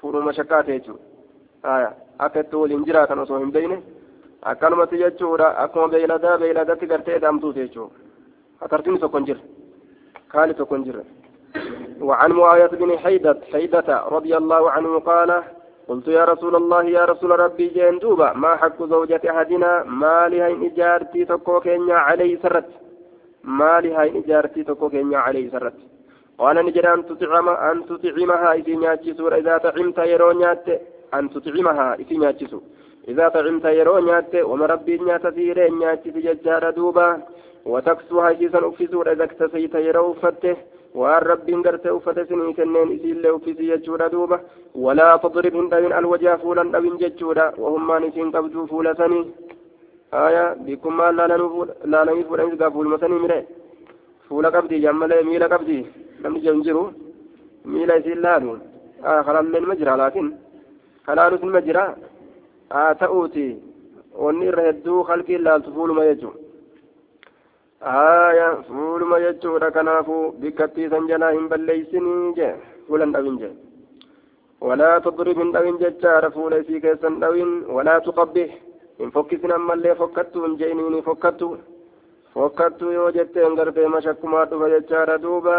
fuudhuma shakkaate jechuudha akka itti waliin jiraatan osoo hin beekne akkanumatti jechuudha akkuma beeyladaa beeyladatti gartee dhaamtuute jechuudha hatartiin tokko hin jirre kaali tokko hin jirre. وعن معاوية بن حيدة حيدة رضي الله عنه قال قلت يا رسول الله يا رسول ربي جين دوبا ما حق زوجة أحدنا ما لها إن إجارتي تكو كينيا عليه سرت ما لها إن إجارتي تكو كينيا عليه سرت قال نجد أن تطعم أن تطعمها إذا نياتشسو إذا طعمت يرو أن تطعمها إذا نياتشسو إذا طعمت يرو نيات وما ربي نيات سيري نياتشس ججار دوبا وتكسوها جيسا أفسو إذا اكتسيت يرو فته gartee uffata isinii kenneen isiillee uffisi jechuudha duuba walaa tadrib hin dhabin alwajaa fuulan dhabin jechuudha wahummaan isiin qabduu fuula sanii aya bikkummaan laalanii fuudhanis gaa fuuluma sanii mire fuula qabdii jammalee miila qabdii namni jam jiru miila isiin laalu kalalleen ma jira laakin kalaalus nima jira haa ta'uuti wanni irra hedduu halkiin laaltu fuuluma jechuudha آية فول ما يجود كنافو بكتي سنجنا هم بليسني جي فولا دawin جي ولا تضرب من دawin ججار فول في كيسن دawin ولا تقبح إن فكسن أما اللي فكتو إن جينيني فكتو fokkattuu yoo jetteen gartee mashakkumaa dhufa jechaadha duuba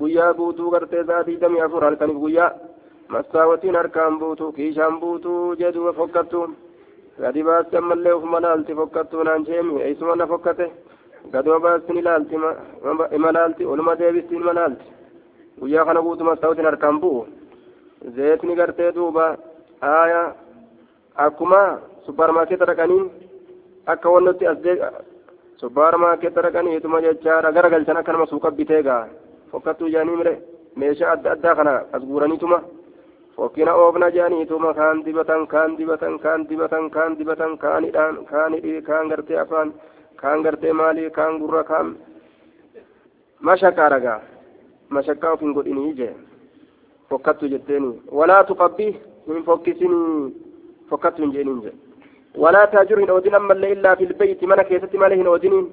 guyyaa guutuu gartee sa'aatii damii afur halkaniif guyyaa massaawatiin harkaan buutu kiishaan buutu jedhuuba fokkattuu gadi baasti ammallee ufuma laalti fokkattuu naan jeemi eessuma na fokkate gadoo baastin ilaalti ima laalti oluma deebisti ilma laalti guyyaa kana guutuma sa'utin harkaan bu'u zeetni gartee duuba aaya akkuma supparmaarkeeta dhaqanii akka wannotti as supparmaarkeeta dhaqanii ituma jechaadha gara galchan akka nama suuqa bitee gaa fokkattuu jaanii mire meeshaa adda addaa kana as guuraniituma fokkina oofna jaaniituma kaan dibatan kaan dibatan kaan dibatan kaan dibatan kaanidhaan kaanidhi kaan gartee afaan kaan gartee maalii kaan gurra kaan mashakkaa ragaa mashakkaa of hin godhinii jee fokkattu jetteeni walaa tuqabbii hin fokkisinii fokkattu hin jeeniin jee illaa fil beyti mana keessatti malee hin oodiniin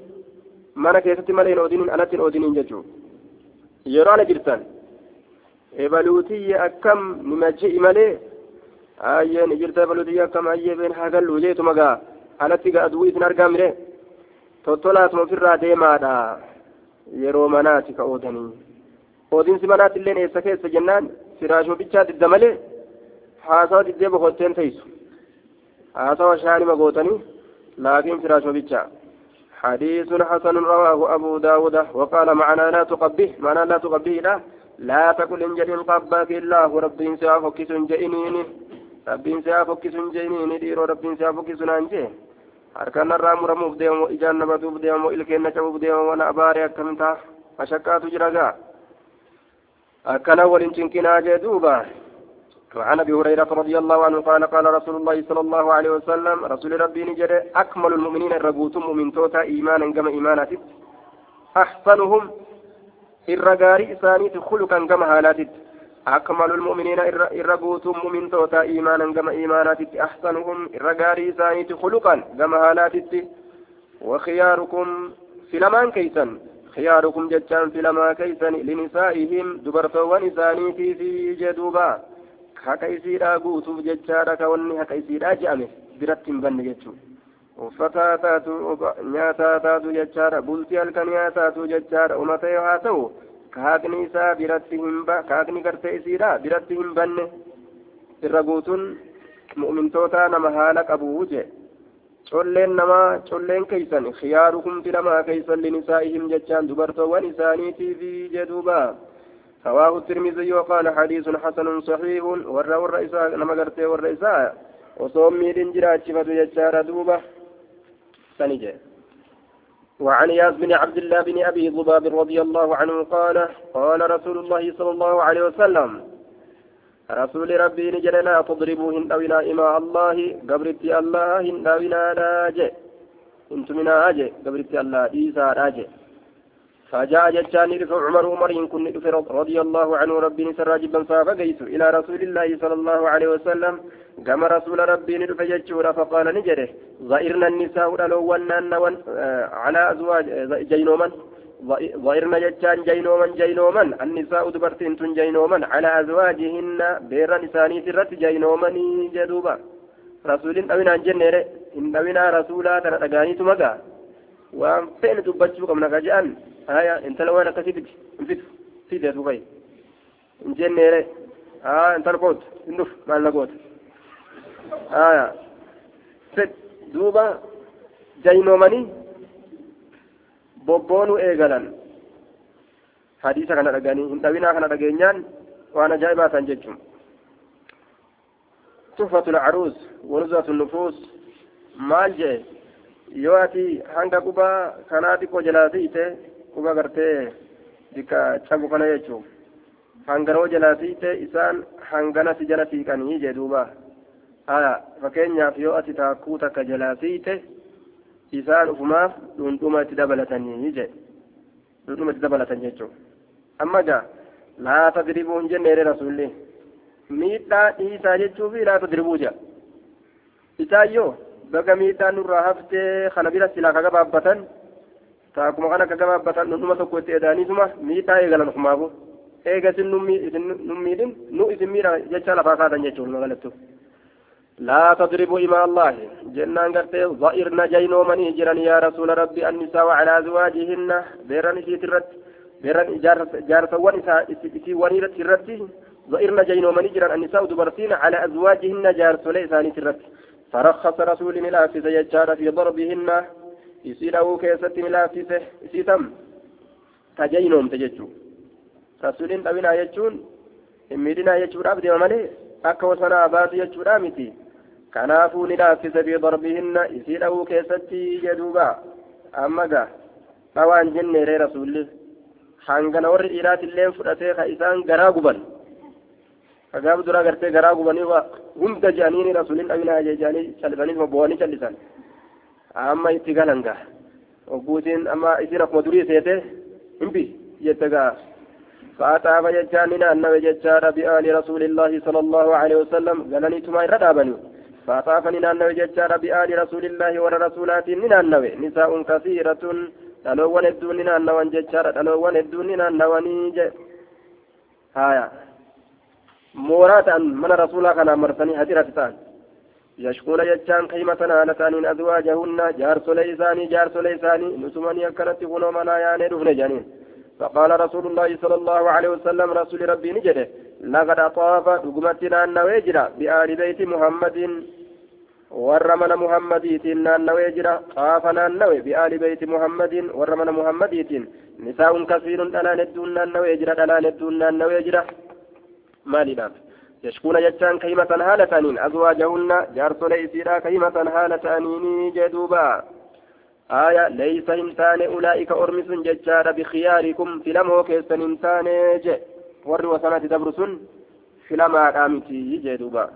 mana keessatti malee hin oodiniin alatti hin oodiniin jechuu yeroo ala jirtan ebaluutiyye akkam nima je'i malee ayyeen jirta ebaluutiyye akkam ayyee been haa gallu jeetuma gaa alatti gaa aduu isin argaa miree tottolaatuma ofirraa deemaadha yeroo manaati ka oodanii oodinsi manaatti illee eessa keessa jennaan firaashuma bichaa didda malee haasawa diddee bokotteen teessu haasawa shaanima gootanii laakiin firaashuma bichaa حديث حسن رواه أبو داود وقال معنا لا تقبه معنا لا تقبه لا لا تقل إن جل قباك الله ربي سيافكس جئنين ربي سيافكس جئنين ديرو ربي سيافكس نانجي harkaan irraa muramuuf deemu ijaan nabatuuf deemu ilkeenna cabuuf deemu wana abaaree akkam ta'a mashakkaatu jira gaa akkana waliin cinqinaa jee duuba وعن أبي هريرة رضي الله عنه قال قال رسول الله صلى الله عليه وسلم رسول ربي نجد أكمل المؤمنين الرجوت مؤمن توتا إيمانا كما إيمانات. أحسنهم الرجاري ثاني خلقا كما هالات أكمل المؤمنين الرقوت مؤمن توتا إيمانا كما إيمانات. أحسنهم الرقاري ثانيت خلقا كما هالات وخياركم في لمان خياركم جتان في لما لنسائهم دبرتو ونساني في في جدوبا. Haka isiidhaa guutuuf jechaadha ka wanni haka isiidhaa je'ame biratti hin banne jechuudha. Uffataa taatu nyaataa taatu jechaadha. Bultii halkanii taatu jechaadha. Uma ta'e haa ta'u kaakni isaa biratti hin ba kaakni gartee isiidha biratti hin banne irra guutuun mu'mintoota nama haala qabuu je colleen namaa colleen keeysan khiyaarukum filamaa keeysan linisaa'ihim jechaan dubartoowwan isaaniitiif jedhuuba رواه الترمذي وقال حديث حسن صحيح. ور ور إساء نما قرتي ور إساء. وصومي لنجرا شفت يجار دوبة. سنجي. وعن ياس بن عبد الله بن أبي ضباب رضي الله عنه قال قال رسول الله صلى الله عليه وسلم رسول ربي نجل لا تضربوا هندونا إماء الله. قبرت الله هندونا راجع. انت من آجي قبرت الله إيسا راجع. فجاء جتان رفع عمر عمر كن رضي الله عنه ربي نسر راجبا فابقيت إلى رسول الله صلى الله عليه وسلم. كما رسول ربي ندف جتشورا فقال نجره ظائرنا النساء لو ونان على أزواج جينوما. ظهرنا جتان جينوما جينوما. النساء دبرتين جينوما. على أزواجهن بير نساني سرت جينوما جدوبا. رسول أمنا جنة إن أمنا رسولا ترى أغاني تمغا وان فين دبتشو كمنا كجان هيا انت لو أنا كتبت انفت في ده دبي ان جنة ها انت القوت نف ما لقوت آية ست دوبا جينوماني bobboonuu eegalan hadiisa kana dhaganii hin dhawinaa kana dhageenyaan waan ajaa'ibaa tan jechuun tufatu lcaruus wanuzatu nufuus maal jee yoo ati hanga quba kanaa xiqqoo jalaa siite quba gartee dikka cabu kana jechuun hanganoo jalaa siite isaan hangana si jala siiqanii jee duuba haya fakkeenyaaf yoo ati taakkuu takka jalaa siite isaan ufumaaf dhundhuma itti dabalatanii jedhe dhundhuma itti dabalatan jechuudha amma gaa laa tadribuu hin jenne rasuulli miidhaa dhiisaa jechuu fi laa tadribuu jedha isaayyoo baga miidhaan nurraa haftee kana bira silaa ka gabaabbatan taakuma kana ka gabaabbatan dhundhuma tokko itti edaaniisuma miidhaa eegalan ufumaafu eega isin nu isin miidha jecha lafaa kaatan jechuudha magalattu. لا تضربوا إماء الله جنان قرتي ظئرن جينو من هجرا يا رسول ربي النساء على أزواجهن بيرن في ترت بيرن جارة ونساء في ونيرة ترت ظئرن جينو من هجرا النساء دبرتين على أزواجهن جارة ليسان ترت فرخص رسول isii dha'uu keessatti milaaftise isii tam tajayinoomte jechuudha rasuuliin dhawinaa jechuun hin miidhinaa jechuudhaaf deema malee akka wasanaa baatu jechuudha miti. Kanaafuu ni laaffise fi darbihinna isii dha'uu keessatti jedhuuba amma gaa dhawaan jenne ree rasuulli? Hangana warri dhiiraatillee fudhatee ka isaan garaa guban. Kagaaf duraa gartee garaa gubanii hunda jedhanii rasuuliin dhawinaa jedhanii callisanii boowanii callisan. Amma itti galan gaa ogguutiin amma isiin akkuma durii seete himbi jette gaa. فأتى فججان نانو ججار بآل رسول الله صلى الله عليه وسلم قالني تما ردابني فأتى فنانو ججار بآل رسول الله ورسولات نانو نساء كثيرة دلوان الدون نانو ججار دلوان الدون نانو نيج هايا مورات من رسولا كان مرسني هديرة تان يشكون ججان قيمة نالتان أزواجهن جار سليساني جار سليساني نسمني أكلت غنو منا يعني دفن جانين. فقال رسول الله صلى الله عليه وسلم رسول ربي نجده لقد أطاف دقمتنا النويجرة بآل بيت محمد. ورمنا محمديتين النويجرة طافنا النوي بآل بيت محمد ورمنا محمديتين نساء كثير ألان الدون النويجرة ألان الدون النويجرة. مالنا يشكون جتان كيمة هالة أزواجهن جارس ليسيرا كيمة هالة أنيني جدوبا. آية ليس إنسان أولئك أرمس ججار بخياركم. في لمه كيسن إنسان جي. ور وسنة دبرسن في لما قامتي جدوبا.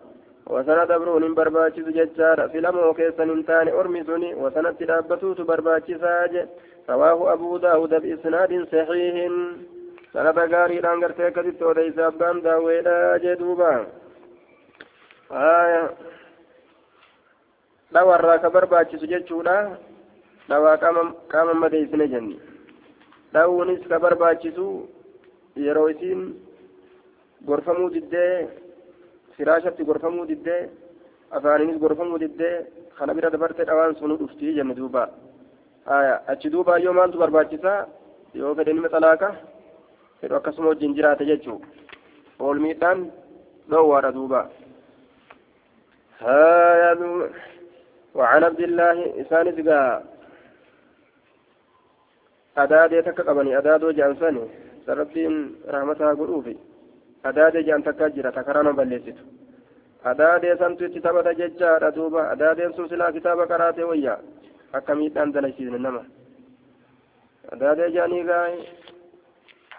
وسنة دبرون برباچس ججار. في لمه كيسن إنسان أرمسني وسنة دابتوت برباچسا جي. رواه أبو داود بإسناد صحيح. سنة غاري رانغر تيكتت وديس أبان داويدا جدوبا آية لو الراك برباچس ججودا dhawaa qaama madeessine jenni dhawuunis ka barbaachisu yeroo isiin gorfamuu diddee firaashatti gorfamuu diddee afaaninis gorfamuu diddee kana bira dabarte dhawaan sunu dhuftii jenne duuba achi duuba yoo maaltu barbaachisaa yoo fedhe nima xalaaka fedhu akkasuma wajjin jiraate jechuu oolmiidhaan dhoowwaadha duuba وعن عبد الله إسان سقا adaadee takka qabanii adaadoo jedhan sani sarabbiin rahmataa godhuufi adaadee jedhan takka jira takaraa nama balleessitu adaadee santu itti taphata jechaadha duuba adaadeen sun silaa kitaaba qaraatee wayyaa akka miidhaan dalaysiisne nama adaadee jedhanii gaa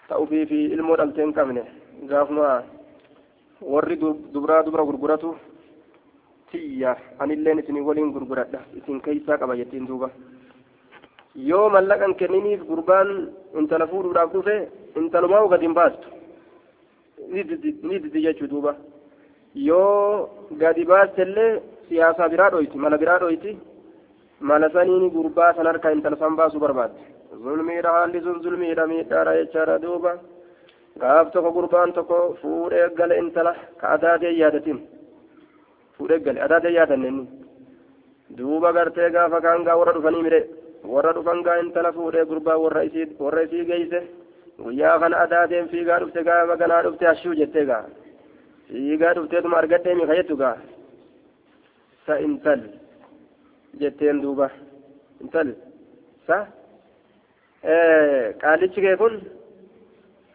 ta'uufii fi ilmoo dhaltee hin qabne gaafuma warri dubraa dubra gurguratu tiyya anilleen isin waliin gurguradha isin keeysaa qaba jettiin duuba yoo mallaqan kenniniif gurbaan intala fuudhuudhaaf dhufe intalumaa gad hin baastu ni didi jechuu duuba yoo gadi baastellee siyaasaa biraa dhoyti mala biraa dhoyti mala saniini gurbaa san harkaa intala san baasuu barbaadde zulmiidha haalli sun zulmiidha miidhaadha jechaadha duuba gaaf tokko gurbaan tokko fuudhee gale intala ka adaatee yaadatin fuudhee gale adaatee yaadanne inni duuba gartee gaafa kaan gaa warra dhufanii mire warra dhufan gaa intala fuudhee gurbaa warra isii warra isii geeyse guyyaa kana adaateen fiigaa dhufte gaafa ganaa dhufte hashuu jettee gaa fiigaa dhufteetuma argadhee mi kajettu gaa sa intal jetteen duuba intal sa qaalichi kee kun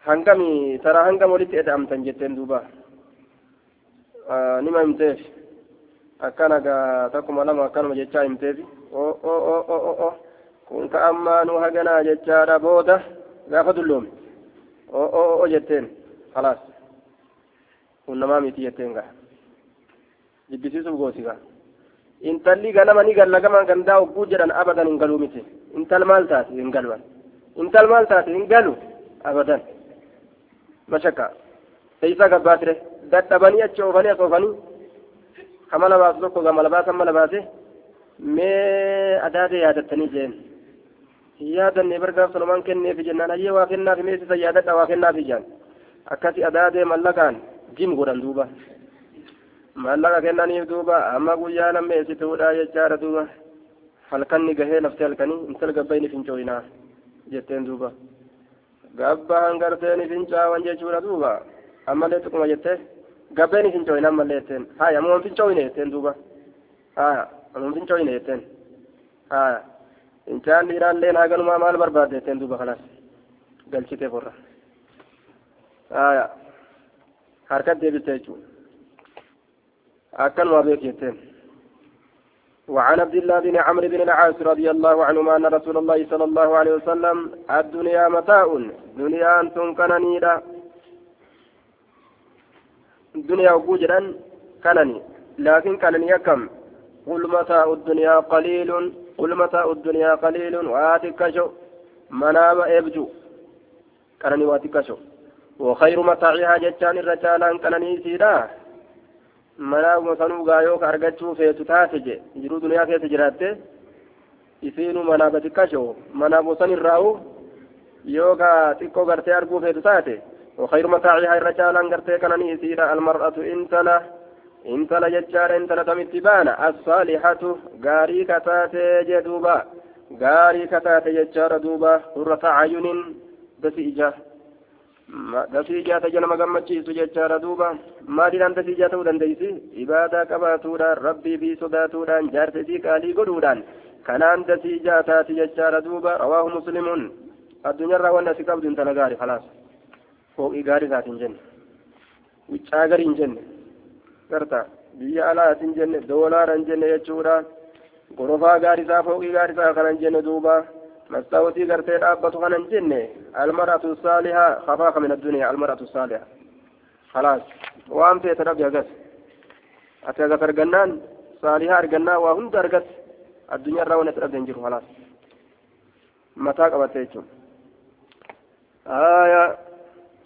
hangami taraa hangam walitti eda'amtan jetteen duuba nima himteef akkana gaa takkuma lama akkanuma jechaa himteefi o o o o o o kun ka ammaa nu haganaa jechaadha booda gaafa dulloome o o o jetteen khalaas kun namaa miti jetteen gaa jibbisiisuuf gooti gaa intalli ganama ni galla gama gandaa ogguu jedhan abadan hin galuu miti intal maal taate hin galuan intal maal taate hin galu abadan mashakka eeysaa gabbaatire dadhabanii achi oofanii as oofanii kama labaasu tokko gama labaasan ma labaase mee adaate yaadattanii jeen yaadanne bargaaf sanumaan kenneefi jennaan hayyee waa kennaafi mee sisa yaadadha waa kennaafi jaan akkasi adaatee mallaqaan jim godhan duuba maallaqa kennaniif duuba amma guyyaa lammeessituudha jechaadha duuba halkanni gahee lafte halkanii intal gabbayni fincooyinaa jetteen duuba gabba hangarteeni fincaawan jechuudha duuba ammallee tuquma jettee gabbeeni fincooyina ammallee jetteen haya amuman fincooyine jetteen duuba haya amuman fincooyine jetteen haya fincaan dhiiraallee naaganumaa maal barbaadde jetteen duuba kanas galchitee forra haya harkat deebiste jechuudha أكل وبيكيتين وعن عبد الله بن عمرو بن العاص رضي الله عنهما أن رسول الله صلى الله عليه وسلم الدنيا متاع دنيا أنتم كنانيدا الدنيا وجوجا كنني لكن كنني كم؟ قل متاع الدنيا قليل قل متاع الدنيا قليل واتكشو منام إبجو كنني واتكشو وخير متاعها جتان الرجال كنني سيدا. Manaa sanuu gaayoo ka argachuu feetu taate je jiruu duniyaa keessa jiraatte isiinu manaa batikkashoo manaa bosan irraa'u yoo ka xiqqoo gartee arguu feetu taate وخير متاعها الرجال غرتي كان يسير المرأة انتلا انتلا ججار انتلا تمتبانا الصالحة غاري كتاتي جدوبا غاري كتاتي ججار دوبا قرة عيون بسيجة dasiijaa taja nama gammachiisu jechaadha duuba maaliidhaan dasiijaa ta'uu dandeeysi ibaadaa qabaatuudhaan rabbii fi sodaatuudhaan jaarsa isii qaalii godhuudhaan kanaan dasiijaa taati jechaadha duuba rawaahu muslimuun addunyaarraa wanni asi qabdu intala gaari khalaas fooqii gaarii isaati hin jenne wiccaa garii hin jenne garta biyya alaati hin jenne doolaara hin jenne jechuudha gorofaa gaarii isaa fooqii gaarii isaa kana hin jenne duuba مستوتي قرتي رابط غنن جنة المرأة الصالحة خفاق من الدنيا المرأة الصالحة خلاص وأنت يتربي أقص أتيغا فرقنان صالحة أرقنا وهند أرقص الدنيا راونة تربي انجر خلاص متى قبت يجون آية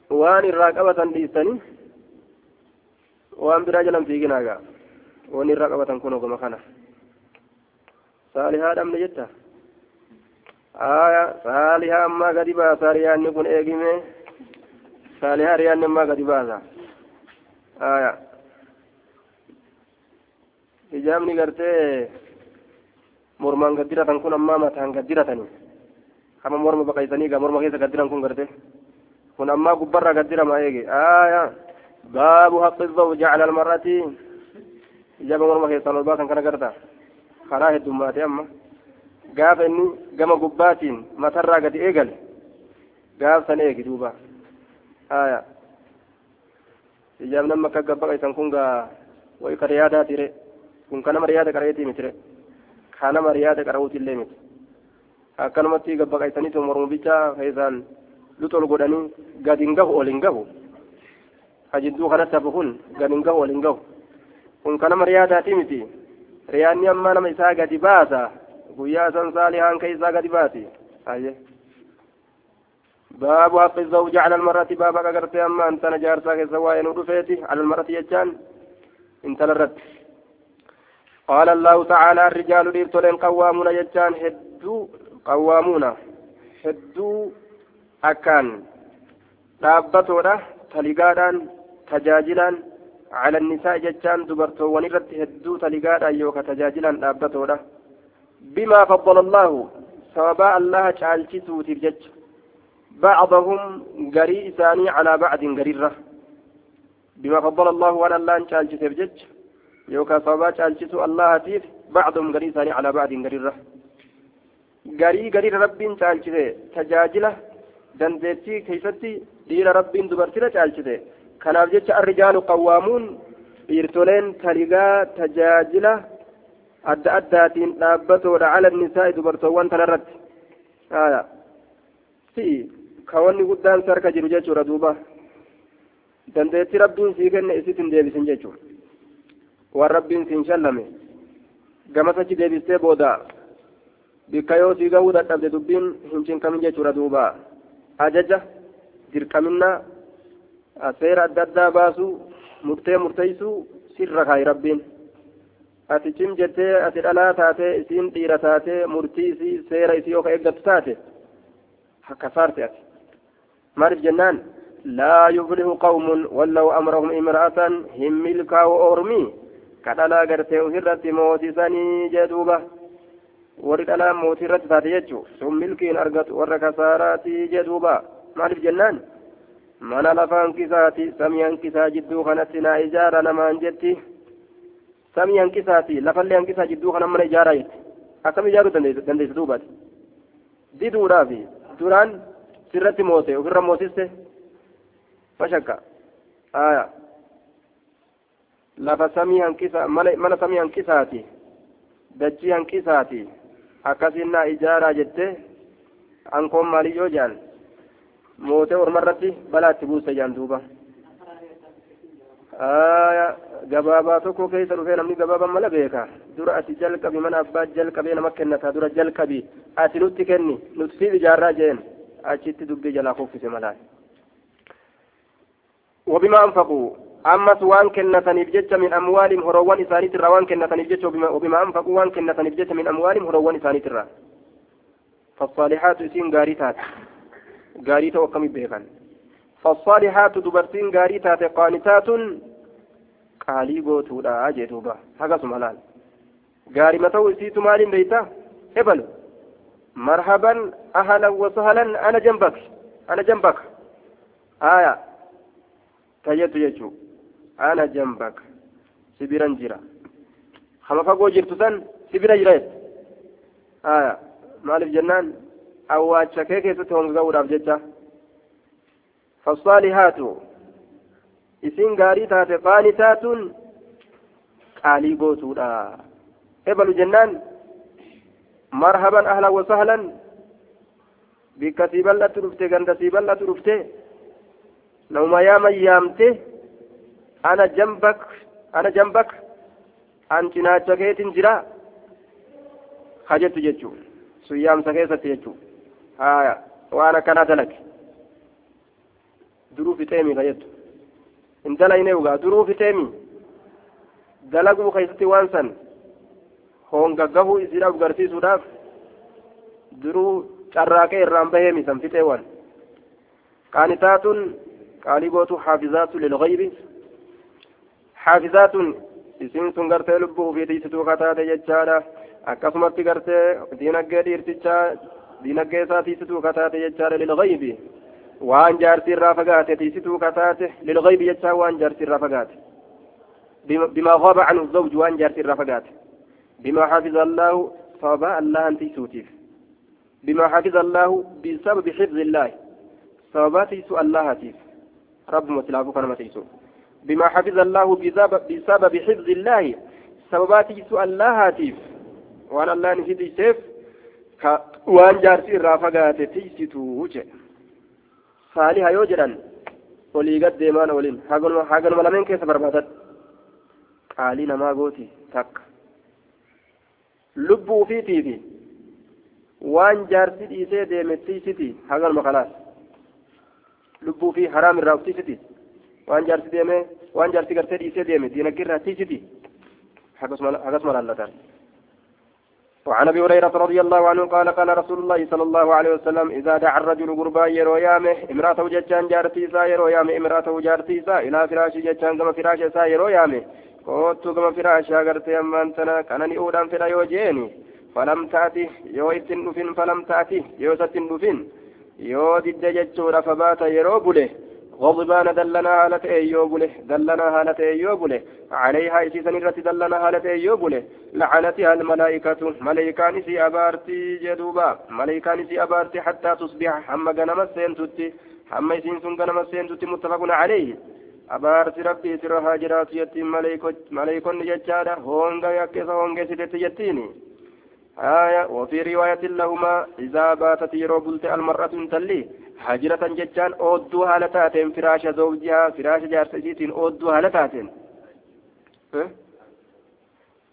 وان الراقبة ديستني وان براجلا في جناغا وان الراقبة كونوا كما كان صالحة أم نجتها aya saaliha ammaa gadi baasa riyaanni kun eegime saaliha riyaanni ammaa gadi baasa aya hijaabni gartee mormaan gaddiratan kun ammaa mataan gaddiratani hama morma baqaysanii ga morma keessa gaddiran kun garte kun ammaa gubbarraa gaddirama eege aya baabu haqqi zawji cala almar'ati hijaaba morma keessaan ol baasan kana garta karaa heddummaate amma gaafa inni gama gubbaatiin matarraa gadi eegale gaaf san eegi duuba haya ijaab nama akka gabbaqaysan kun gaa way ka riyaadaatire kun kanama riyaada qara'eetii mitire kanama riyaada qara'uutillee miti akkanumatti gabbaqaysaniitu mormu bicha keessaan luxol godhanii gadi hin gahu ol hin gahu hajidduu kanatti hafu kun gadi hin gahu ol hin gahu kun kanama riyaadaatii miti riyaanni ammaa nama isaa gadi baasa guyyaa san saalihaan keeysaa gadi baati باب حق الزوج على المرأة باب أغرتي أما أنت نجار ساكي سواء ندفيتي على المرأة يجان انت لرد قال الله تعالى الرجال ليبتلين قوامون يجان هدو قوامون hedduu akkaan dhaabbatoodha taligaadhaan tajaajilaan على النساء جتان دبرتو ونرت هدو تلقادا يوكا تجاجلا dhaabbatoodha. بما فضل الله سببا الله تعالشتو ترجج بعضهم قري إساني على بعض قريرة بما فضل الله على الله تعالشتو ترجج يوكا سببا تعالشتو الله تيف بعضهم قري إساني على بعض قريرة قري قرير رب تعالشتو تجاجلة dandeettii keeysatti dhiira rabbiin dubartira caalchite kanaaf jecha arrijaalu qawwaamuun dhiirtoleen taligaa adda addaatiin dhaabbatoodha cala nisaa'i dubartoowwan tanarratti si kawanni guddaan si harka jiru jechuudha duuba dandeettii rabbiin sii kenne isit hin deebisin jechuudha waan rabbiin siin shallame gamasachi deebistee booda bikka yoo sii gahuu dadhabde dubbiin hin cinkamin jechuudha duuba ajaja dirqaminna seera adda addaa baasuu murtee murteeysuu sirra kaayi rabbiin ati cim jettee ati dhalaa taatee isiin dhiira taatee murtii isii seera isii yoo ka eeggattu taate hakka saarte ati. Maaliif jennaan? Laa yuflihu qawmun wallaw amrahum imra'atan hin milkaa'u ormii ka dhalaa gartee ofirratti mootisanii jee duuba. Warri dhalaa mootii irratti taate jechuu sun milkiin argatu warra kasaaraatii jee duuba. Maaliif jennaan? Mana lafa hanqisaati samii hanqisaa jidduu kanatti naa ijaara namaan jetti samii hanqisaati lafallee hanqisaa jidduu kana mana ijaaraa jetti akkam ijaaruu dandeessa duubati diduudhaaf duraan sirratti moote ofirra mootiste fashakka aya lafa samii hanqisa mana samii hanqisaati dachii hanqisaati akkasiin naa ijaaraa jette ankoon maaliyyoo jaan mootee ormarratti balaatti buuste jaan duuba gabaabaa tokko keessa dhufee namni gabaabaa mala beeka dura ati jalqabi mana abbaa jalqabee nama kennata dura jalqabi ati nutti kenni nuti siif ijaarraa jeen achitti dubbii jalaa kuffise malaa وبما أنفقوا أمس وان كنتني بجت من أموالهم هروان إساني ترى وان كنتني بجت وبما أنفقوا وان كنتني بجت من أموالهم هروان إساني ترى فالصالحات سين غاريتات ta'u akkamitti beekan فالصالحات دبرتين غاري تاتي قانتات قالي غوتودا جدوبا هكذا ملال غاري متو سيتو مالين بيتا ابل مرحبا أهلا وسهلا أنا جنبك أنا جنبك آية تجد يجو أنا جنبك سبيرا جرا خما فقو جرتو سن سبيرا جريت آية مالف جنان awwaacha kee keessatti honga'uudhaaf jecha? Fassaalihaatu isin gaarii taate qaanitaatuun qaalii gootuudha ebalu jennaan marhaban ahlan wasahlan bikka sii bal'atu dhufte ganda sii bal'atu dhufte nama yaaman yaamte ana jambak ana jambak an cinaacha keetin jira kajettu jechuu sun yaamsa keessatti jechuu haya waan akkanaa dalage duruu fixeemi ka jettu hin dalayne ugaa duruu fixeemi dalaguu keessatti waan san hongaggahuu isiidhaaf garsiisuudhaaf duruu carraaqee irraan baheemi san fixee waan qaanitaatun qaalii gootu xaafizaatu lilgaybi xaafizaatun isiin sun gartee lubbuu ofii tiisituu kataate jechaadha akkasumatti gartee diinaggee dhiirtichaa dinagdee isaa tiisituu kataate jechaadha lilgaybi waan jaartii irraa fagaate tiisituu kataate lilgaybi jechaa waan jaartii irraa fagaate. بما غاب عنه الزوج وان جارت الرفقات بما حفظ الله صابا الله أنت سوتيف بما حفظ الله بسبب حفظ الله صابات يسوء الله تيف رب متلافو كان متيسو بما حفظ الله بسبب حفظ الله سببات يسوء الله تيف وان الله نسيت سيف jaarsi irraa fagaate tiisituu jedhe saaliha yoo jedhan olii gad deemaan waliin haganuma lameen keessa barbaadan qaalii namaa gooti takka lubbuu ufiitiifi waan jaarsi dhiisee deeme tiisiti haganuma kanaas lubbuu fi haraam irraa uf tiisiti waan jaarsi deeme waan jaarsi gartee dhiisee deeme diinagdee irraa tiisiti hagasuma laallatan وعن أبي هريرة رضي الله عنه قال قال رسول الله صلى الله عليه وسلم إذا دعا الرجل غربا يرويامه امراته جتان جارتي سا يرويامه امراته جارتي سا إلى فراش جتان كما فراش سا يرويامه قوتو كما فراش اغرتي اما انتنا كانني أودان فلا يوجيني. فلم تأتي يو إتن فلم تأتي يو ستن دفن يو ديد جتشو رفبات يرو بوله. غضبان دلنا هالة أيوبله دلنا هالة أيوبله عليها إسيسا التي دلنا هالة أيوبله لعنتها الملائكة ملائكان سي أبارتي جدوبا. ملائكان سي أبارتي حتى تصبح. حما غنم السينتوتي حما يسين سن غنم السينتوتي متفق عليه. أبارتي ربي سرها جرات يتي ملائكون ججارة هونغا يكيسا هونغا ستة يتيني. آية وفي رواية لهما إذا باتت يرو المرأة تلي هجرة جتان أودو هالتاتين فراش زوجها فراش جارسيتين أودو هالتاتين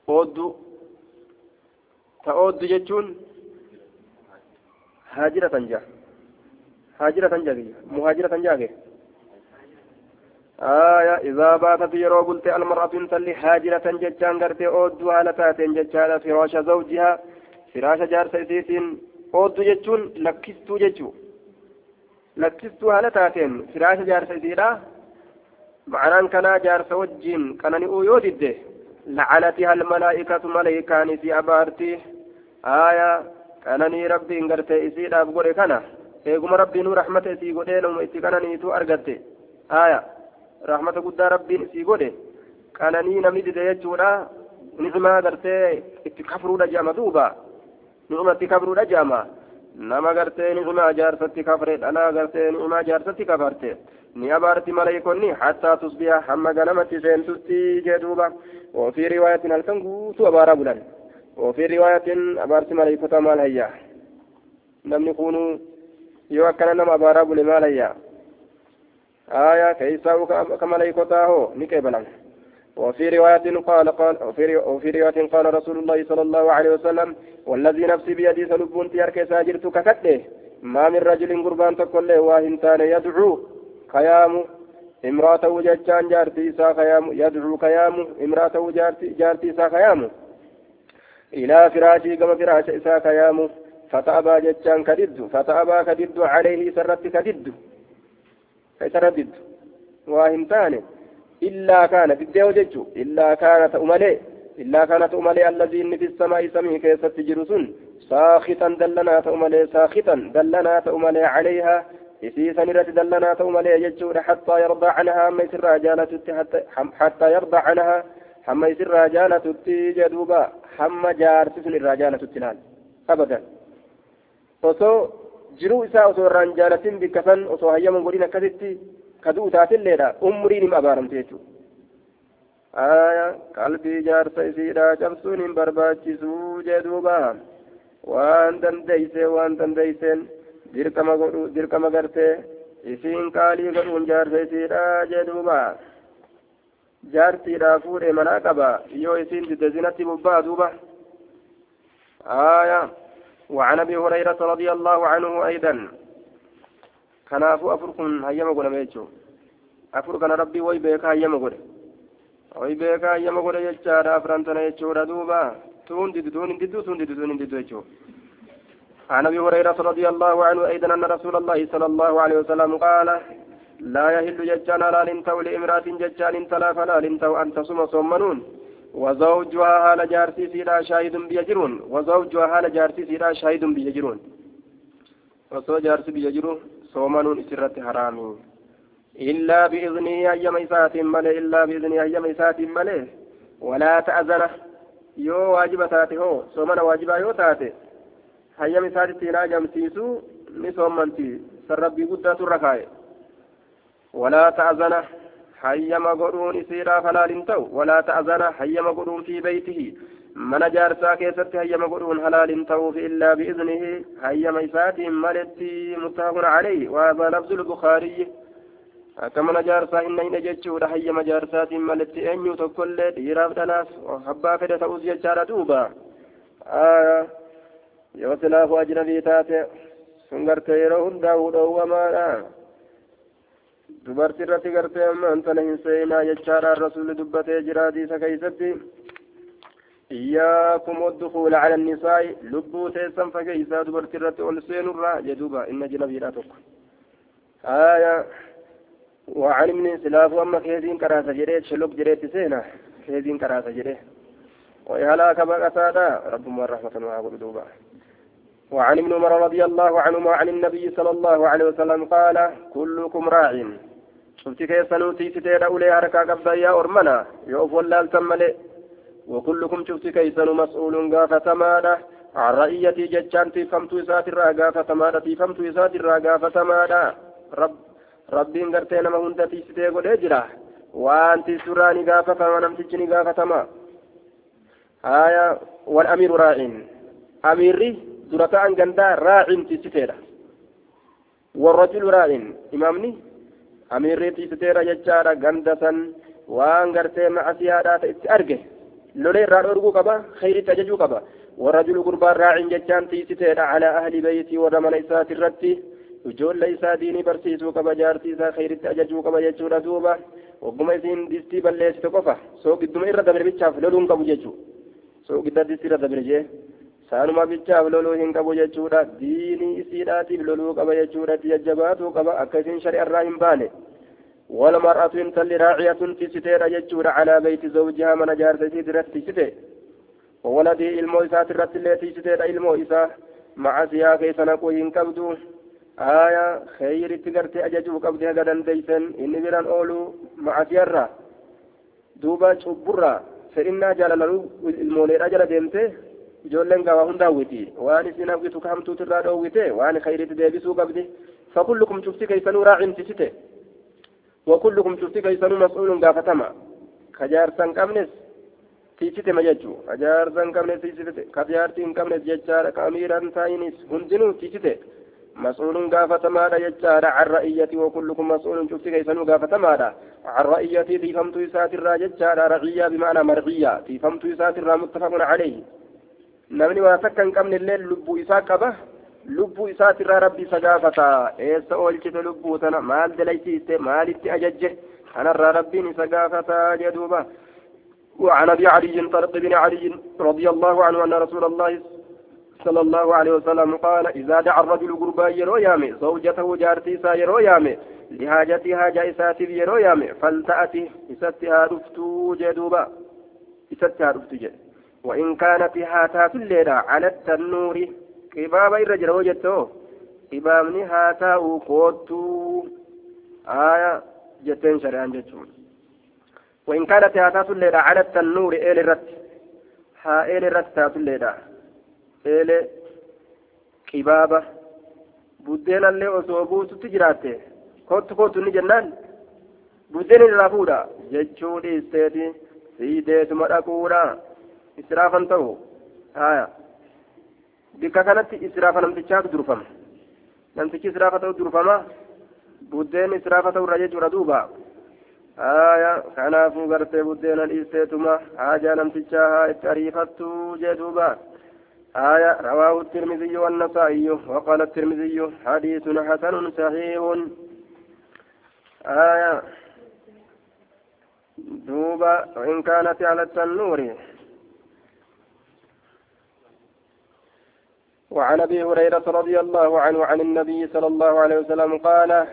أودو تأودو جتون هاجرة جا هاجرة جا مهاجرة جا آية إذا باتت يرو قلت المرأة تلي هاجرة جتان قرتي أودو هالتاتين جتان فراش زوجها فراش جارسيتين أودو جتون لكستو جتون lakkistuu haala taateen firaasha jaarsa isiidha. كان جارس وجين كان نؤيو دده لعنتها الملائكة ملائكان في أبارتي آية كان ني ربي انغرت إسيد أبغوري كان إيقوم ربي نور رحمة إسي قدين وما إسي كان نيتو أرغت آية رحمة قد ربي إسي قدين كان ني نمد ديجورا نعمة غرتي اتكفروا لجامة دوبا نعمة اتكفروا لجامة nama gartee ni'umaa jaarsatti kafre dhalaa gartee ni'umaa jaarsatti kafarte ni abaarti maleeykonni hattaa tusbiha hamma ganamatti seentutti jee duuba وفي رواية هل قوتوا أبارا بلان وفي رواية أبارت ملائكة مال هيا لم يكونوا يوكل نما أبارا بل مال هيا آية كيسا كملائكة هو نكيبلا وفي رواية قال قال وفي رواية قال رسول الله صلى الله عليه وسلم والذي نفسي بيدي سلبون تيارك ساجرت ككته ما من رجل قربان تقول له واهنتان يدعو خيام امرأته ججان جارتي سا خيام يدعو خيام امرأته جارتي جارتي سا خيام. إلى فراشي كما فراش إسا خيام فتأبى ججان كدد فتأبى كدد عليه سرت كدد إلا كان بديه ججو إلا كانت أملي إلا كانت أملي الذي في السماء سمي كيست تجرسون ساخطا دلنا تأملي ساخطا دلنا تأملي عليها إسيسا نرت دلنا تأملي ججو حتى يرضى عنها أما يسر جالة حتى, يرضى عنها حما يسر جالة جدوبا حما جارتس الرجالة تلال أبدا. osoo jiruu isaa osoo irraan jaalatin bikka san osoo hayyaman godhin akkasitti kaduu taatilleedha umriin him abaaramte jechuudha aya qalbii jaarsa isiidha cabsuun hin barbaachisuu jee duuba waan dandeeyse waan dandeeyseen dirqama godhu dirqama gartee isiin qaalii godhuun jaarsa isiidha jee duuba jaartiidha fuudhee manaa qaba yoo isiin didde zinatti bobbaa duuba aya وعن ابي هريره رضي الله عنه أيضا kanaafuu afur kun hayyama godhame jechuun afur kana rabbii way beeka hayyama godhe way beeka hayyama godhe jechaadha afran tana jechuudha duuba tuun diddu tuun diddu tuun diddu tuun diddu jechuudha عن ابي هريره رضي الله عنه أيضا ان رسول الله صلى الله عليه وسلم قال لا يهل ججان لا لنتو لامراه ججان تلا فلا لنتو ان تصوم صومنون وزوجها هال جارتي سيرا شاهد بيجرون وزوجها هال جارتي سيرا شاهد بيجرون وصو جارتي بيجرون صومنون اسرت حرامي إلا بإذنه أيام إسات ملئ إلا بإذنه أيام إسات ملئ ولا تأذنه يو واجب تاتي هو صومنا واجبا يو تاتي أيام إسات تينا جمسيسو نصومنتي سربي قدة الركاية ولا تأذنه حيما قرون إسيرا فلا لنتو ولا تأذنه حيما قرون في بيته من جارسا كيست هيما قرون حلال توف إلا بإذنه هيما إسات ملتي متفق عليه وهذا لفظ البخاري كما جارسا إن إن جتشور هيما جارسات ملتي أن يتكل ديراف دلاس وحبا فدا تؤذي جارة دوبا آه يوسلاف أجنبي تاتي سنغرت يرو هنداو دوما dubartii irratti gartee ammaan tana hin seenaa jechaadha rasuulli dubbatee jira hadiisa keeysatti إياكم والدخول على النساء لبو تيسن فكيسا دبرت الرت والسين الرا جدوبا إن جنبي لا تك آية وعن ابن سلاف أما كيزين كراسة جريت شلوك جريت سينا كيزين كراسة جريت وإهلاك بقسادا رب رحمة وعبد دوبا. وعن ابن عمر رضي الله عنهما عن النبي صلى الله عليه وسلم قال كلكم راع. شفتي كيف نوتي ستير أولي حركة قبضا يا أرمنا يوف ولا التملي وكلكم شفتي كيف مسؤول قافة ماذا عن رأيتي ججان تفهمت إسات الراقا فتمادا تفهمت إسات الراقا فتمادا رب ربين قرتين ما هنت تيستي قل اجرا وانت سراني قافة ونمتجني قافة ما آية والأمير راع أميري درتا أن قندا راع تيستيرا والرجل راع إمامني أميري تيستيرا ججارا قندة وان قرتين معسيادا تأتي أرقه لولي راد أرقو قبا خير تججو قبا والرجل قربان راع ججان تيستيرا على أهل بيتي ورمى إسات الرتي ijoollee isaa diinii barsiisuu qaba jaartii isaa khayritti ajajuu qaba jechuudha duuba ogguma isiin distii balleessite qofa soo gidduma irra dabre bichaaf loluun qabu jechuu soo gidda distii irra dabre jee saanuma bichaaf loluu hin qabu jechuudha diinii isiidhaatiif loluu qaba jechuudha jajjabaatuu qaba akka isiin shari'arraa hin baane والمرأة تل راعية في ستير يجور على بيت زوجها من جارت سيدرت في ستير وولده إلمو إسات الرت التي ستير إلمو إسا. مع سياق سنقو ينكبدو آية خير تقرت أججو قبضي هذا ديسن. إني بران أولو مع سيارة. دوبا شبرا. فإنا جلالو المولير أجل ديمته ijoolleen gabaa hunda hawwiti waan isin hawwitu kahamtuutu irraa dhoowwite waan khayritti deebisuu qabdi fakullukum cufti keeysanuu raacimtisite wakullukum cufti keeysanuu mas'uulun gaafatama kajaarsan qabnes tiisitema jechuu kajaarsan qabnes tiisite kajaartii hin qabnes jechaadha ka amiiran taa'inis hundinuu tiisite مسؤول قافتما لا يجار عن رأيتي وكلكم مسؤول شفت كيسنو قافتما لا عن رأيتي في فمت يسات الراجل رعية بمعنى مرعية في فمت يسات الرا متفق عليه takka hin qabne illee lubbuu isaa qaba lubbuu isaatirraa rabbi isa gaafata eessa oolchite lubbuu tana? Maal dalaysiiste maalitti ajajje? Kanarraa rabbiin isa gaafata jedhuuba وعن أبي علي طلق بن علي رضي الله عنه أن رسول الله صلى الله عليه وسلم قال إذا دعا الرجل قربا يرو يامي زوجته جارتي سا يرو يامي يرو يامي فلتأتي إساتها رفتو جدوبا إساتها رفتو جدوبا وإن كانت هاتات الليلة على التنور كباب الرجل وجدته كبابني هاتاو قوتو آية جتين شريان جتون وإن كانت هاتات الليلة على التنور إيل الرت ها إيل الرت تات الليلة إيل allee osoo buututti jiraatte kottu kottu ni jennaan buddeen irraa fuudha jechuu dhiisteeti siideetuma dhaquudha israafan ta'u haya bikka kanatti israafa namtichaatu durfama namtichi israafa ta'u durfama buddeen israafa ta'u irra jechuudha duuba haya kanaafuu gartee buddeena dhiisteetuma haajaa namtichaa haa itti ariifattu jee duuba آية رواه الترمذي والنسائي وقال الترمذي حديث حسن صحيح آية دوبا وإن كانت على التنور وعن أبي هريرة رضي الله عنه عن النبي صلى الله عليه وسلم قال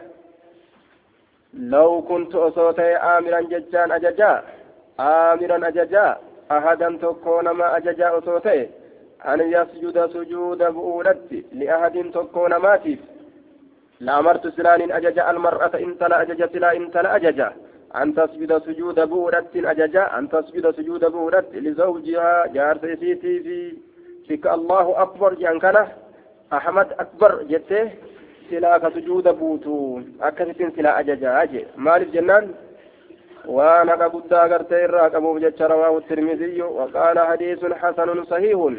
لو كنت أصوتي آمرا ججان أججا آمرا أججا أحدا تكون ما أججا أصوتي أن يسجد سجود بؤولت لأحد تكون ماتف لأمرت سلان أججا المرأة إن تلا أججا سلا إن تلا أججا أن تسجد سجود بؤولت أججا أن تسجد سجود بؤولت لزوجها جار سيتي في bikka allahu akbar jedhan kana ahmad akbar jettee silaa ka sujuuda buutu akkasittiin silaa ajajaa jee maaliif jennaan waan haqa guddaa agartee irraa qabuuf jecha rawaahu tirmiziyyu waqaala hadiisun hasanun sahiihun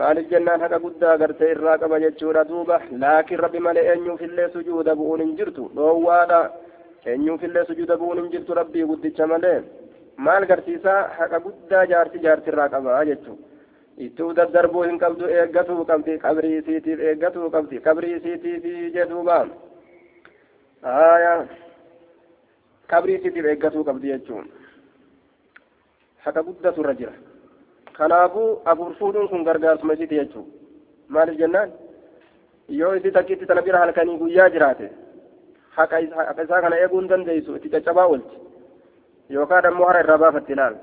maaliif jennaan haqa guddaa agartee irraa qaba jechuudha duuba laakiin rabbi malee eenyuufillee sujuuda bu'uun hin jirtu. Dhoowwaadha eenyuufillee sujuuda bu'uun hin jirtu rabbii guddicha malee maal garsiisaa haqa guddaa jaarti jaartirraa qabaa jechuudha ittuu daddarbuu hin qabdu eeggatuu qabdi qabrii isiitiif eeggatuu qabdi qabrii isiitiif jedhuuba aya qabrii isiitiif eeggatuu qabdi jechuun haqa guddatu irra jira kanaafuu afur fuudhuun kun gargaarsuma isiiti jechuudha maaliif jennaan yoo isi takkitti tana bira halkanii guyyaa jiraate haqa isaa kana eeguu hin dandeessu itti caccabaa oolti yookaan ammoo hara irraa baafatti ilaal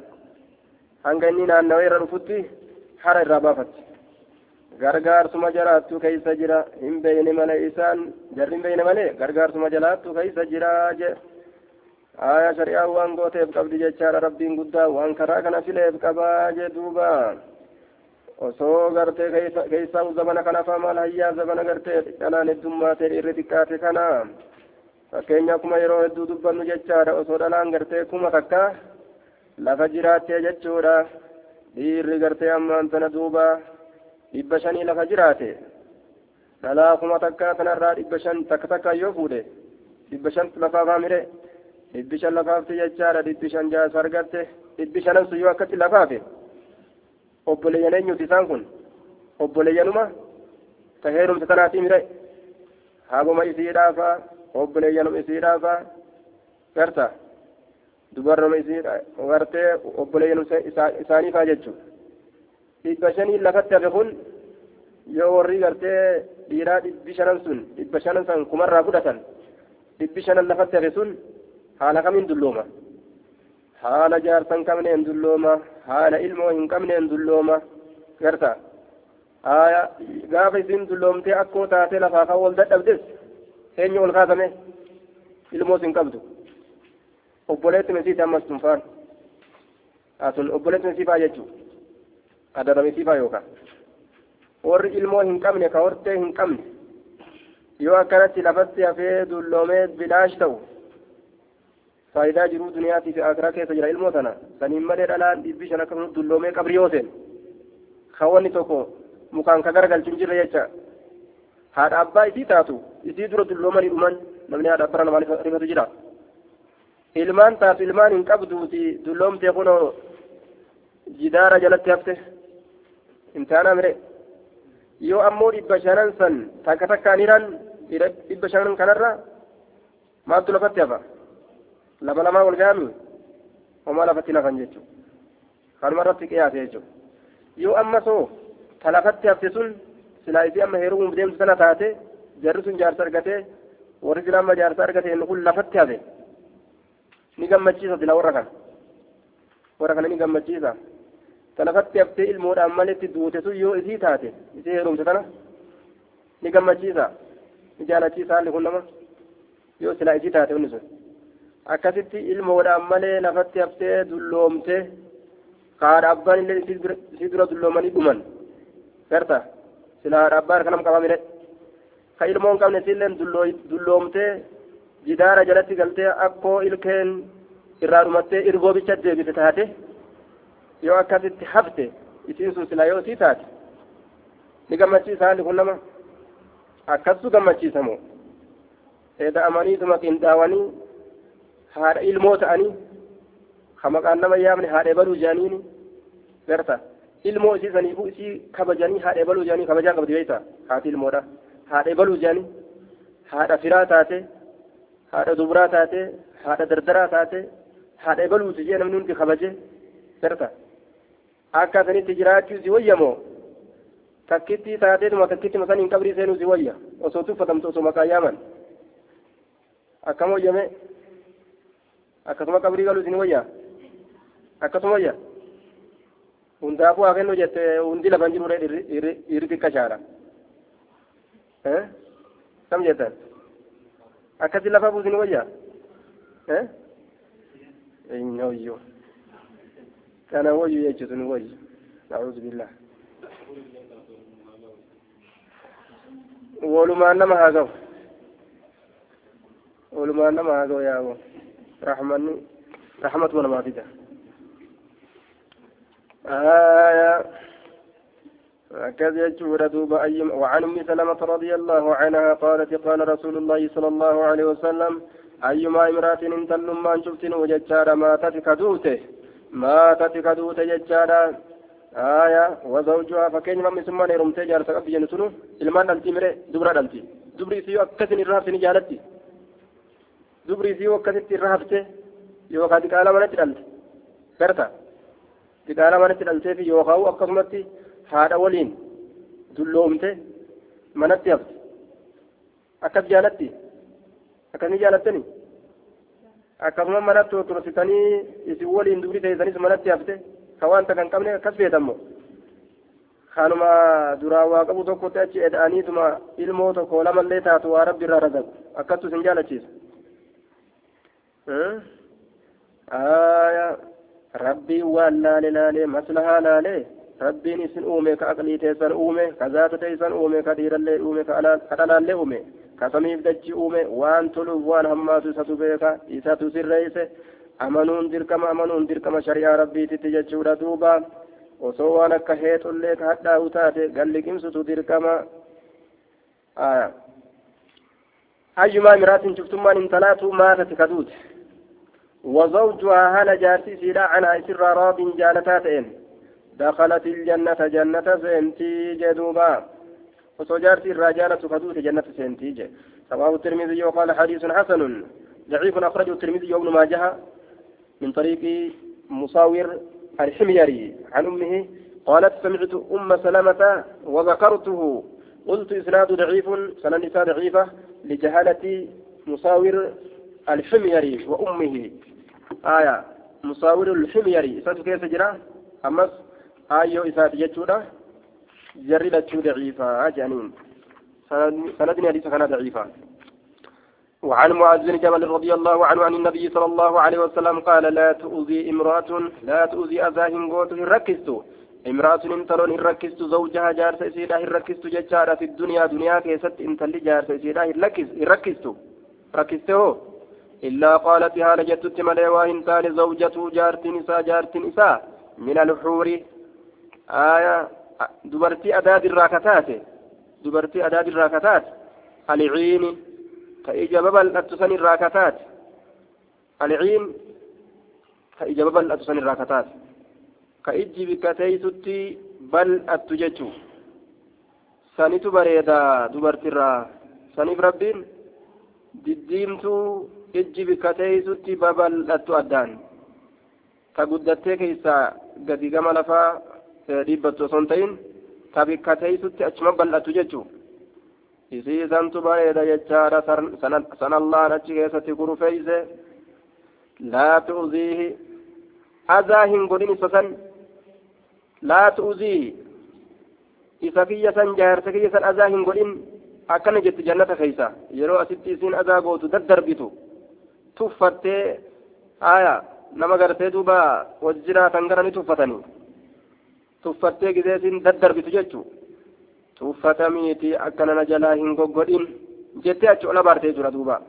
hanga inni naannawee irra dhufutti hara irraa baafatti gargaarsuma jalaattu keessa jira hin beeyne malee isaan jarri hin beeyne malee gargaarsuma jalaattu keessa jira jee aya shari'aa waan gooteef qabdi jechaadha rabbiin guddaa waan karaa kana fileef qabaa jee duuba osoo gartee keessaa zabana kana faa maal hayyaa zabana gartee dhanaan heddummaatee irri xiqqaate kana fakkeenya kuma yeroo hedduu dubbannu jechaadha osoo dhalaan gartee kuma takka lafa jiraattee jechuudha dhiirri gartee ammaan tana duuba dhibba shanii lafa jiraate dhalaa kuma takka kanarraa dhibba shan takka takka yoo fuudhe dhibba shan lafaa faamire dhibbi shan lafaafte jechaadha dhibbi shan jaasa argatte dhibbi shanan sun yoo akkatti lafaafe obboleeyyan eenyuti isaan kun obboleeyyanuma ta heerumsa tanaatii mire haaboma isiidhaafa obboleeyyanuma isiidhaafa garta dubarruma isiidha gartee obboleeyyanuma isaaniifaa jechuu dhibba shanii lafatti hafe kun yoo warri gartee dhiiraa dhibbi shanan sun dhibba shanan san kumarraa fudhatan dhibbi shanan lafatti hafe sun haala kamiin dullooma haala jaarsan qabneen dullooma haala ilmoo hin qabneen dullooma garta gaafa isin dulloomtee akkoo taatee lafaa kan wal dadhabdes eenyu ol kaasame ilmoos hin qabdu obboleetti misiiti ammas tunfaan asun obboleetti misiifaa jechuu adarra misiifaa yookaan warri ilmoo hin qabne ka hortee hin qabne yoo akkanatti lafatti hafee dulloomee bilaash ta'u faayidaa jiruu duniyaatii fi akiraa keessa jira ilmoo tana saniin malee dhalaan dhibbi shan akkasumas dulloomee qabri yoo seen kawanni tokko mukaan ka garagalchu hin jirre jecha haadha abbaa isii taatu isii dura dulloomanii dhuman namni haadha namaa rifatu jira ilmaan taatu ilmaan hin qabduuti dulloomtee kunoo jidaara jalatti hafte imtihaanaa mire yoo ammoo dhibba shanan san takka takkaan hiran dhibba shanan kanarra maaltu lafatti hafa lama lamaa wal gaami homaa lafatti lafan jechuudha kanuma irratti qiyaase jechuudha yoo amma soo ta lafatti hafte sun silaa isii amma heerumuuf deemtu sana taate jarri sun jaarsa argatee warri sila amma jaarsa argate inni kun lafatti hafe ni gammachiisa sila warra kana warra kana ni gammachiisa ta lafatti haftee ilmoodhaan maletti duute sun yoo isii taate isii heerumte tana ni gammachiisa ni jaalachiisa haalli kun nama yoo silaa isii taate inni sun akkasitti ilmoodhaan malee lafatti haftee dulloomte haadha abbaan illee isii dura dulloomanii dhuman garta sila haadha abbaa harkanam qabamire ka ilmoon qabne isiilleen dulloomtee jidaara jalatti galtee akkoo ilkeen irraa dhumattee irgoobicha deebite taate yoo akkasitti hafte isiin sun sila yoo isii taate ni gammachiisa haalli kun nama akkasuu gammachiisamoo eeda amaniituma qinxaawanii haadha ilmoo ta'anii ka maqaan nama yaamne haadha baluu jaaniini garta ilmoo isii saniifuu isii kabajanii haadha baluu jaanii kabajaa qabdi beeyta haati ilmoodha haadha baluu jaanii haadha firaa taate haadha duburaa taate haadha dardaraa taate haadha baluuti jee namni hundi kabaje garta akka sanitti jiraachuu si wayyamoo takkitti taateetuma takkitti masaniin qabrii seenuu si wayya osoo tuffatamtu osoo maqaa yaaman akkam wayyame akkasuma qabrii galuu isin wayya akkasuma wayya hundaafuu haa kennu jette hundi lafan jiru dhiirri xiqqashaadha kam jettan akkasi lafa buusin wayya wayyo kana wayyu jechuutu ni wayyu nacuudu billah walumaan nama haa gahu walumaan nama haa yaabo رحمني رحمة ولا ما فيها آية كذا يجور دوب أي وعن أم سلمة رضي الله عنها قالت قال رسول الله صلى الله عليه وسلم أيما امرأة إن تلم ما شفت وجدت ماتت كدوته ماتت كدوته جدت آية وزوجها فكين من سمان رمتي جارة dhaltii mire dubra dhalti dubri isii akkasin irraa hafte ni jaalatti dubri isii akkasitti irra hafte yookaan diqaalaa manatti dhalte garta xiqqaara manatti dhaltee fi yookaan akkasumatti haadha waliin dulloomte manatti hafte akkas jaalatti akkasni jaalattani akkasuma manatti tursitanii isin waliin dubri teessanis manatti hafte ka wanta kan qabne akkas feetammo kanuma duraa waa qabu tokkotti achi eda'aniituma ilmoo tokko lamallee taatu waa rabbi irraa razaqu akkattu isin jaalachiisa rabbiin waan laale laale maslahaa laale rabbiin isin uume ka aqlii teessan uume ka zaata teessan uume ka dhiirallee uume ka dhalaallee uume ka samiif dachi uume waan toluuf waan hammaatu isatu beeka isatu sirreeyse amanuun dirqama amanuun dirqama shari'aa rabbiititti jechuudha duuba osoo waan akka heexullee ka hadhaa'u taate galliqimsutu dirqama ayyumaa miraatin cuftummaan intalaatu maatati kaduute وزوجها هل جارتي سيدا عنها إسر راض جالتاتين دخلت الجنة جنة سنتي جدوبا وسجارتي الرجالة فدوت جنة سنتي رواه الترمذي وقال حديث حسن. ضعيف أخرجه الترمذي وابن ماجه من طريق مصاور الحميري. عن أمه قالت سمعت أم سلمة وذكرته. قلت إسناد ضعيف سنن ضعيفة لجهالة مصاور الحميري وأمه. آية مصاور الحميري. إساتو كيف أمس آيو إسات يجودا جري لتشو ضعيفة جانين سندني حديث كان ضعيفا وعن معاذ بن جبل رضي الله عنه عن النبي صلى الله عليه وسلم قال لا تؤذي امرأة لا تؤذي أذاهن قوت ركزت امرأة انتلون ركزت زوجها جارس إسيدا ركزت ججارة في الدنيا دنيا كيست انتلي جارس إسيدا ركزت ركزته إلا قالت هذا جدت ملي وإن تاني زوجته جارت نساء جارت نساء من الحور آية دبرتي أداد الراكتات دبرتي أداد الراكتات العين كإجابة بل أتسن الراكتات العين كإجابة بل أتسن الراكتات كإجي بكتيستي بل أتججو. سنت بريدا دبرتي الرا سنف ربين. diddiimtuu ijji bikka teeysutti babal'attu addaan ta guddattee keessaa gadi gama lafaa dhiibbattu osoo hin ta'in ta bikka teeysutti achuma bal'attu jechuu isii santu bareeda jechaadha sanallaan achi keessatti kurufeeyse laa tu'ziihi azaa hin godhin isa san laa tu'ziihi isa kiyya san jaarsa kiyya san azaa hin godhin akkana jetti jannata keeysa yeroo asitti isiin adaa gootu daddarbitu tuffattee aya nama gartee duuba wajjiraatan gara ni tuffatanii tuffattee gidee isiin daddarbitu jechu tuffatamiiti akka nana jalaa hin goggodhin jettee achi ola baartee jira duuba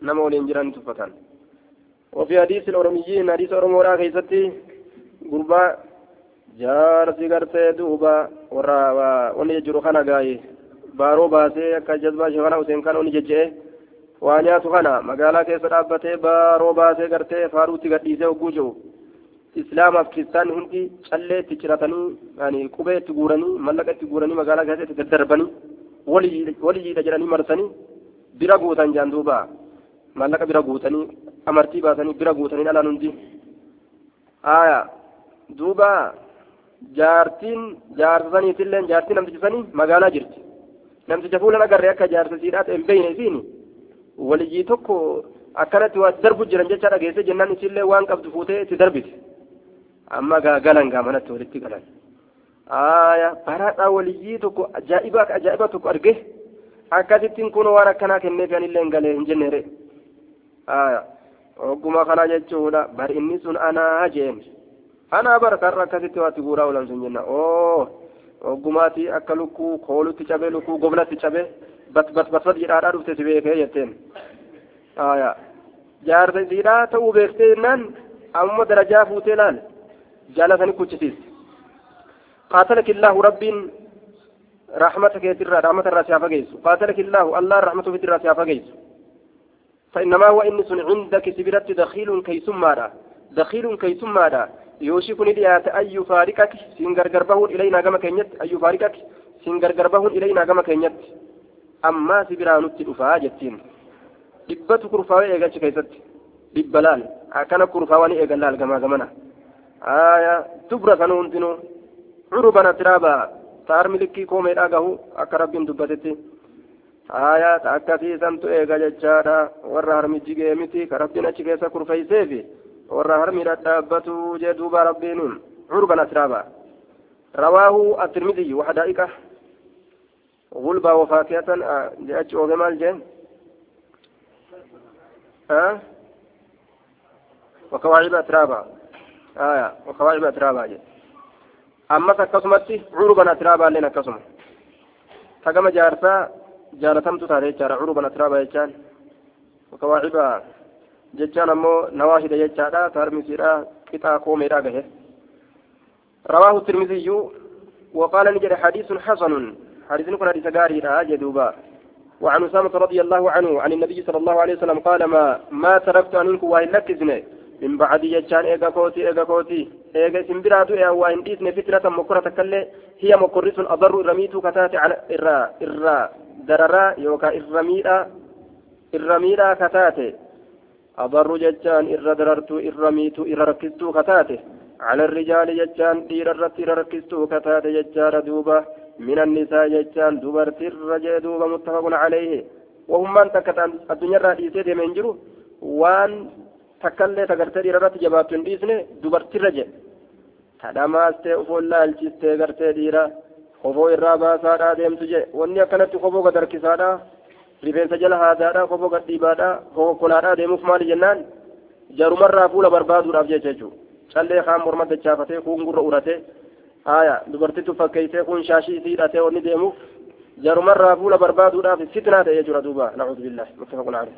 nama waliin jiran tuffatan وفي حديث الأورميين حديث أورمورا كيستي قربا جارسي قرتي دوبا ورا وني يجرو خنا jazbaa shekana useen kan oni jejje'e waa nyaatu kana magaalaa keessa dhaabbatee baaroo baasee gartee faaruutti gadhiisee hogguu jiru islaamaaf kiristaanni hundi callee itti ciratanii yani qubee itti guuranii mallaqa itti guuranii magaalaa keessa itti daddarbanii waliidha jedhanii marsanii bira guutan jaan duuba mallaqa bira guutanii amartii baasanii bira guutanii dhalaan hundi aya duuba jaartiin jaarsisaniitillee jaartiin namtichisanii magaalaa jirti namticha fuulan agarree akka jaarsisiidhaa ta'e hin beeyne isiin waliyyii tokko akkanatti waa darbu jiran jecha dhageesse jennaan isillee waan qabdu fuutee itti darbite amma galan gaamanatti walitti galan aya baraadhaa waliyyii tokko ajaa'iba ajaa'iba tokko arge akkasittiin kun waan akkanaa kenneef anillee hin galee hin jenneere aya ogguma kana jechuudha bar inni sun anaa jeen anaa bar karra akkasitti waatti guuraa oolan sun jenna oo oggumaati akka lukkuu koolutti cabe lukkuu goblatti cabe bat bat bat bat jedhaadhaa dhufte si beekee jetteen aya jaarsa isiidhaa ta'uu beektee jennaan amma darajaa fuutee laal sani kuchisiiste قاتلك الله رب رحمتك يترى رحمة الرأس فقيس. قاتلك الله الله رحمته في الرأس فقيس. فإنما هو إنس عندك سبرت دخيل كي سمارا دخيل كي سمارا يوشك نديات أن يفارقك. سنغرغر بهن إلينا كما كينيت. أن يفارقك. سنغرغر بهن إلينا كما كينيت. أما سبرانوت الأفا جتين eegalchi keessatti dhibba laal akkana kurfaawanii eegan laal gamaa gamana آية دبر سنون تنو عربا ترابا تار ملكي كومي أغاهو أكا رب دبتتي آية تأكسي سنتو إيغا ججارا ورا هرمي جيغيمتي كربنا چكيسا كرفيسيفي ورا هرمي ردابتو جدوبا ربينون عربا ترابا رواه الترمذي وحدائقه غلبا وفاكهة جاءت أوغمال جن ها وكواعب أترابا آية وكواعب أترابا جن أما تكسمتي عربا أترابا لنا كسم تقام جارسا جالتمت تاري جار عربا أترابا جان وكواعب ججان أمو نواهد ججادا تارمسيرا كتا قوميرا به رواه الترمذي وقال نجد حديث حسن. حديث كن حديث غاري جدوبا وعن أسامة رضي الله عنه عن النبي صلى الله عليه وسلم قال ما ما تركت عنك وإن لكزني من بعد يجان إيغا كوتي إيغا كوتي إيغا سنبراتو إيغا وإن ديسني فتنة مكرة كله هي مكرس أضر رميت كتات على إرا إرا دررا يوكا إرميرا إرميرا كتات أضر ججان إرا دررت إرميت إرا ركزت كتات على الرجال ججان دير الرت إرا ركزت كتات ججار دوبا من النساء ججان دبرت الرجال دوبا متفق عليه وهم من تكت الدنيا الرئيسية من جرو وان takkallee tagartee dhiirarratti jabaattu hin dhiisne dubartirra jedhe tadhamaastee ufoon laalchistee gartee dhiira kofoo irraa baasaadhaa deemtu jedhe wanni akkanatti kofoo gad harkisaadhaa rifeensa jala haadaadhaa kofoo gad dhiibaadhaa kokokkolaadhaa deemuuf maali jennaan jarumarraa fuula barbaaduudhaaf jecha jechuudha callee kaan morma dachaafatee kuun gurra uratee haaya dubartittu fakkeessee kun shaashii isii hidhatee wanni deemuuf jarumarraa fuula barbaaduudhaaf sitnaa ta'ee jira duuba nacuudhu billahi muttafaqun caleh